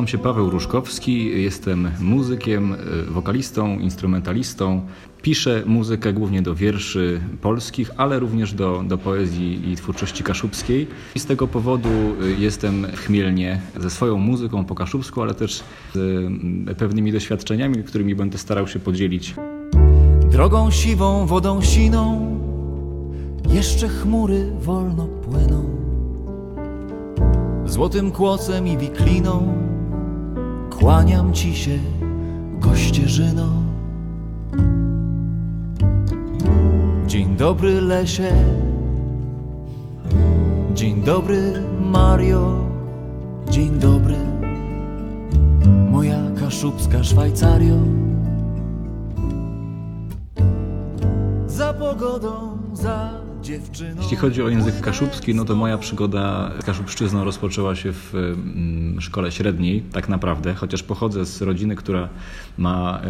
Nazywam się Paweł Różkowski, jestem muzykiem, wokalistą, instrumentalistą. Piszę muzykę głównie do wierszy polskich, ale również do, do poezji i twórczości kaszubskiej. I z tego powodu jestem chmielnie ze swoją muzyką po kaszubsku, ale też z pewnymi doświadczeniami, którymi będę starał się podzielić. Drogą siwą, wodą siną, jeszcze chmury wolno płyną. Złotym kłocem i wikliną kłaniam ci się, gościerzyno. Dzień dobry lesie, dzień dobry Mario, dzień dobry moja kaszubska Szwajcario. Za pogodą, za. Jeśli chodzi o język kaszubski, no to moja przygoda z kaszubszczyzną rozpoczęła się w mm, szkole średniej, tak naprawdę, chociaż pochodzę z rodziny, która ma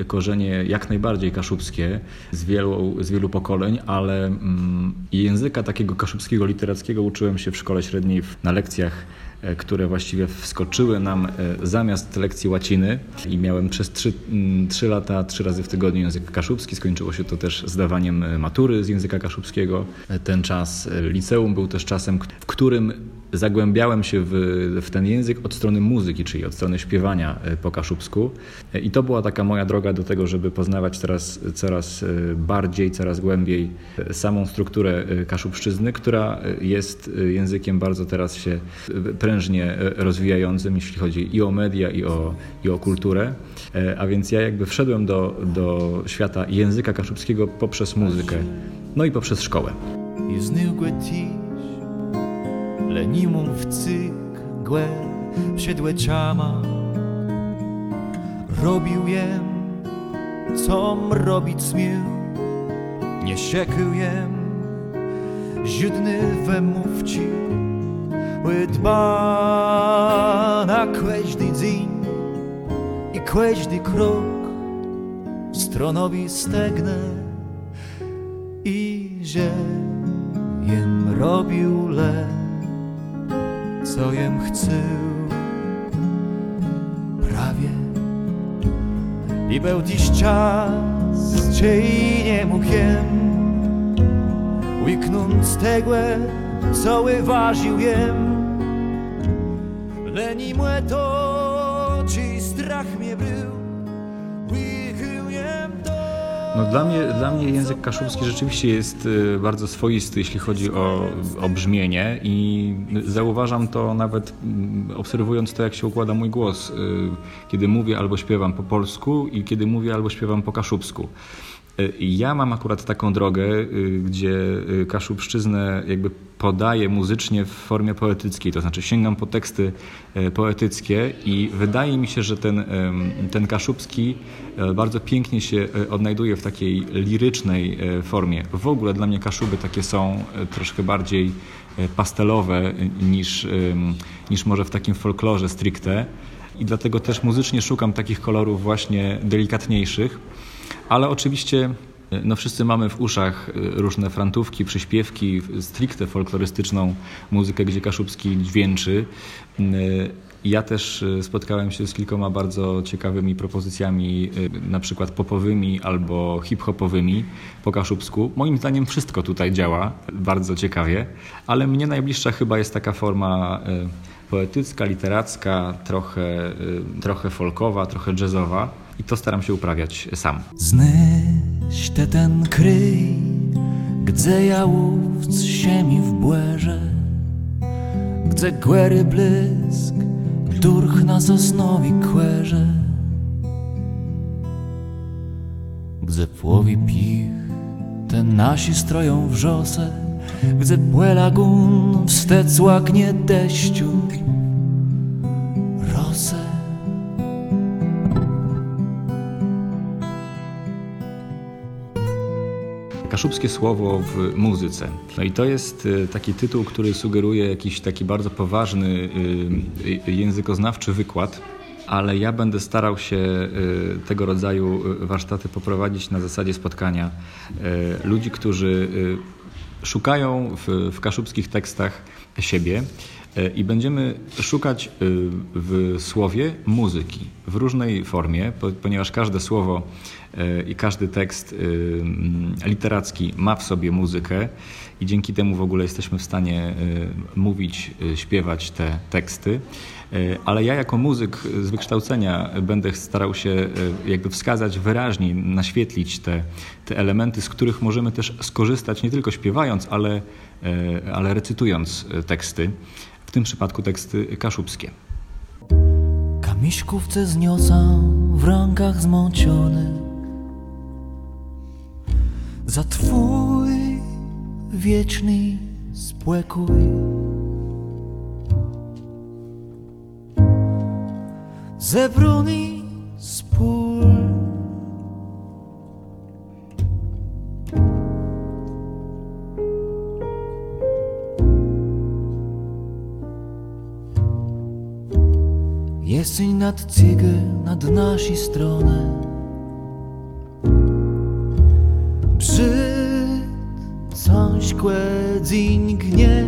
y, korzenie jak najbardziej kaszubskie z wielu, z wielu pokoleń, ale mm, języka takiego kaszubskiego literackiego uczyłem się w szkole średniej na lekcjach E, które właściwie wskoczyły nam e, zamiast lekcji łaciny i miałem przez trzy, mm, trzy lata, trzy razy w tygodniu język kaszubski. Skończyło się to też zdawaniem e, matury z języka kaszubskiego. Ten czas liceum był też czasem, w którym zagłębiałem się w, w, ten język od strony muzyki, czyli od strony śpiewania e, po kaszubsku. E, I to była taka moja droga do tego, żeby poznawać teraz coraz e, bardziej, coraz głębiej samą strukturę kaszubszczyzny, która jest językiem bardzo teraz się prężnie rozwijającym, jeśli chodzi i o media, i o, i o kulturę. A więc ja jakby wszedłem do, do świata języka kaszubskiego poprzez muzykę, no i poprzez szkołę. Lenimum w cygłę siedłeciama Robił jem, com robić smił. Nie siekył jem, ziudny wymówci Łydba na każdy dzień i każdy krok. Stronowi stegnę i że jem robił lek co jem chcę. Prawie. I był dziś czas ciej nie mógłem łyknąc tegłe co wyważył jem. Leni młe to No dla, mnie, dla mnie język kaszubski rzeczywiście jest y, bardzo swoisty, jeśli chodzi o, o brzmienie i zauważam to nawet mm, obserwując to, jak się układa mój głos, y, kiedy mówię albo śpiewam po polsku i kiedy mówię albo śpiewam po kaszubsku. Y, ja mam akurat taką drogę, gdzie kaszubszczyznę jakby podaję muzycznie w formie poetyckiej, to znaczy sięgam po teksty poetyckie i wydaje mi się, że ten, ten kaszubski E, bardzo pięknie się e, odnajduje w takiej lirycznej e, formie. W ogóle dla mnie Kaszuby takie są troszkę bardziej pastelowe niż, niż może w takim folklorze stricte i dlatego też muzycznie szukam takich kolorów właśnie delikatniejszych, ale oczywiście no wszyscy mamy w uszach różne frantówki, przyśpiewki, stricte folklorystyczną muzykę, gdzie Kaszubski dźwięczy. Ja też spotkałem się z kilkoma bardzo ciekawymi propozycjami, na przykład popowymi albo hip-hopowymi po kaszubsku. Moim zdaniem wszystko tutaj działa bardzo ciekawie, ale mnie najbliższa chyba jest taka forma poetycka, literacka, trochę, trochę folkowa, trochę jazzowa i to staram się uprawiać sam. Znyś te ten kryj, gdzie jałówc siemi w błerze, gdzie gwery blysk Durch na sosnowi kłerze Gdzie płowi pich Te nasi stroją wrzosę Gdzie płe lagun Wstec Kaszubskie słowo w muzyce. No i to jest y, taki tytuł, który sugeruje jakiś taki bardzo poważny y, y, językoznawczy wykład, ale ja będę starał się tego rodzaju warsztaty poprowadzić na zasadzie spotkania ludzi, którzy szukają w, w kaszubskich tekstach siebie I będziemy szukać y, w słowie muzyki w różnej formie, po- ponieważ każde słowo y, i każdy tekst mm, literacki ma w sobie muzykę i dzięki temu w ogóle jesteśmy w stanie mówić, śpiewać te teksty. Ale ja jako muzyk z wykształcenia będę starał się jakby wskazać wyraźniej, naświetlić te, te elementy, z których możemy też skorzystać nie tylko śpiewając, ale, ale recytując teksty, w tym przypadku teksty kaszubskie. Kamiśkówce zniosę w rękach zmąciony Za Twój wieczny spokój Zebruni spór Jesień nad cygę, nad nasi stronę Brzyd, coś kłędziń gnie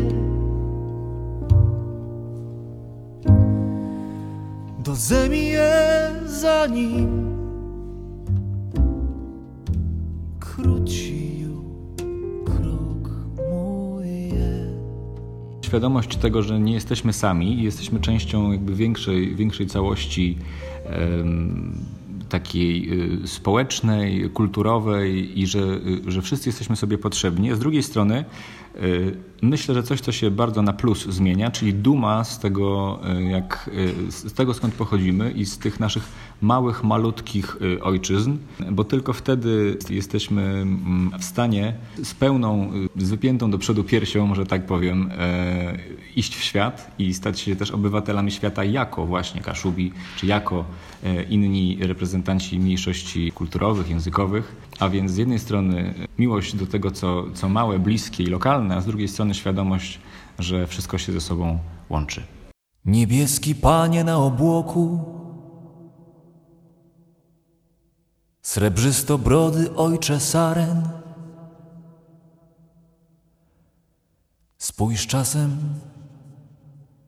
Do zemi je za nim Świadomość tego, że nie jesteśmy sami jesteśmy częścią jakby większej, większej całości takiej y, społecznej, kulturowej i że, y, że wszyscy jesteśmy sobie potrzebni. A z drugiej strony myślę, że coś, co się bardzo na plus zmienia, czyli duma z tego, y, jak, y, z tego skąd pochodzimy i z tych naszych małych, malutkich y, ojczyzn, bo tylko wtedy jesteśmy mm, w stanie z pełną, y, z wypiętą do przodu piersią, może tak powiem, iść w świat i stać się też obywatelami świata jako właśnie Kaszubi, czy jako inni reprezentanci mniejszości kulturowych, językowych. A więc z jednej strony miłość do tego, co, co małe, bliskie i lokalne, a z drugiej strony świadomość, że wszystko się ze sobą łączy. Niebieski panie na obłoku, srebrzysto brody ojcze saren. Spójrz czasem,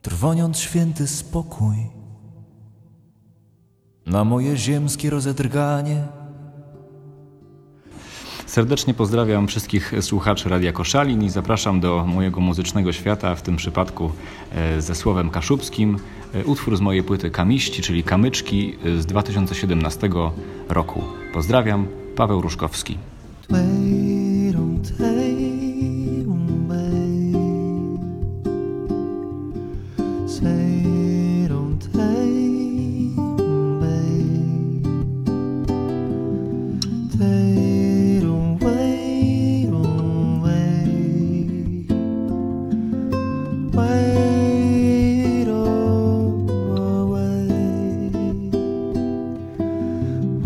trwoniąc święty spokój, na moje ziemskie rozedrganie. Serdecznie pozdrawiam wszystkich słuchaczy Radia Koszalin i zapraszam do mojego muzycznego świata, w tym przypadku e, ze słowem kaszubskim. E, Utwór z mojej płyty Kamiści, czyli Kamyczki e, z 2017 roku. Pozdrawiam, Paweł Różkowski.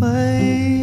怀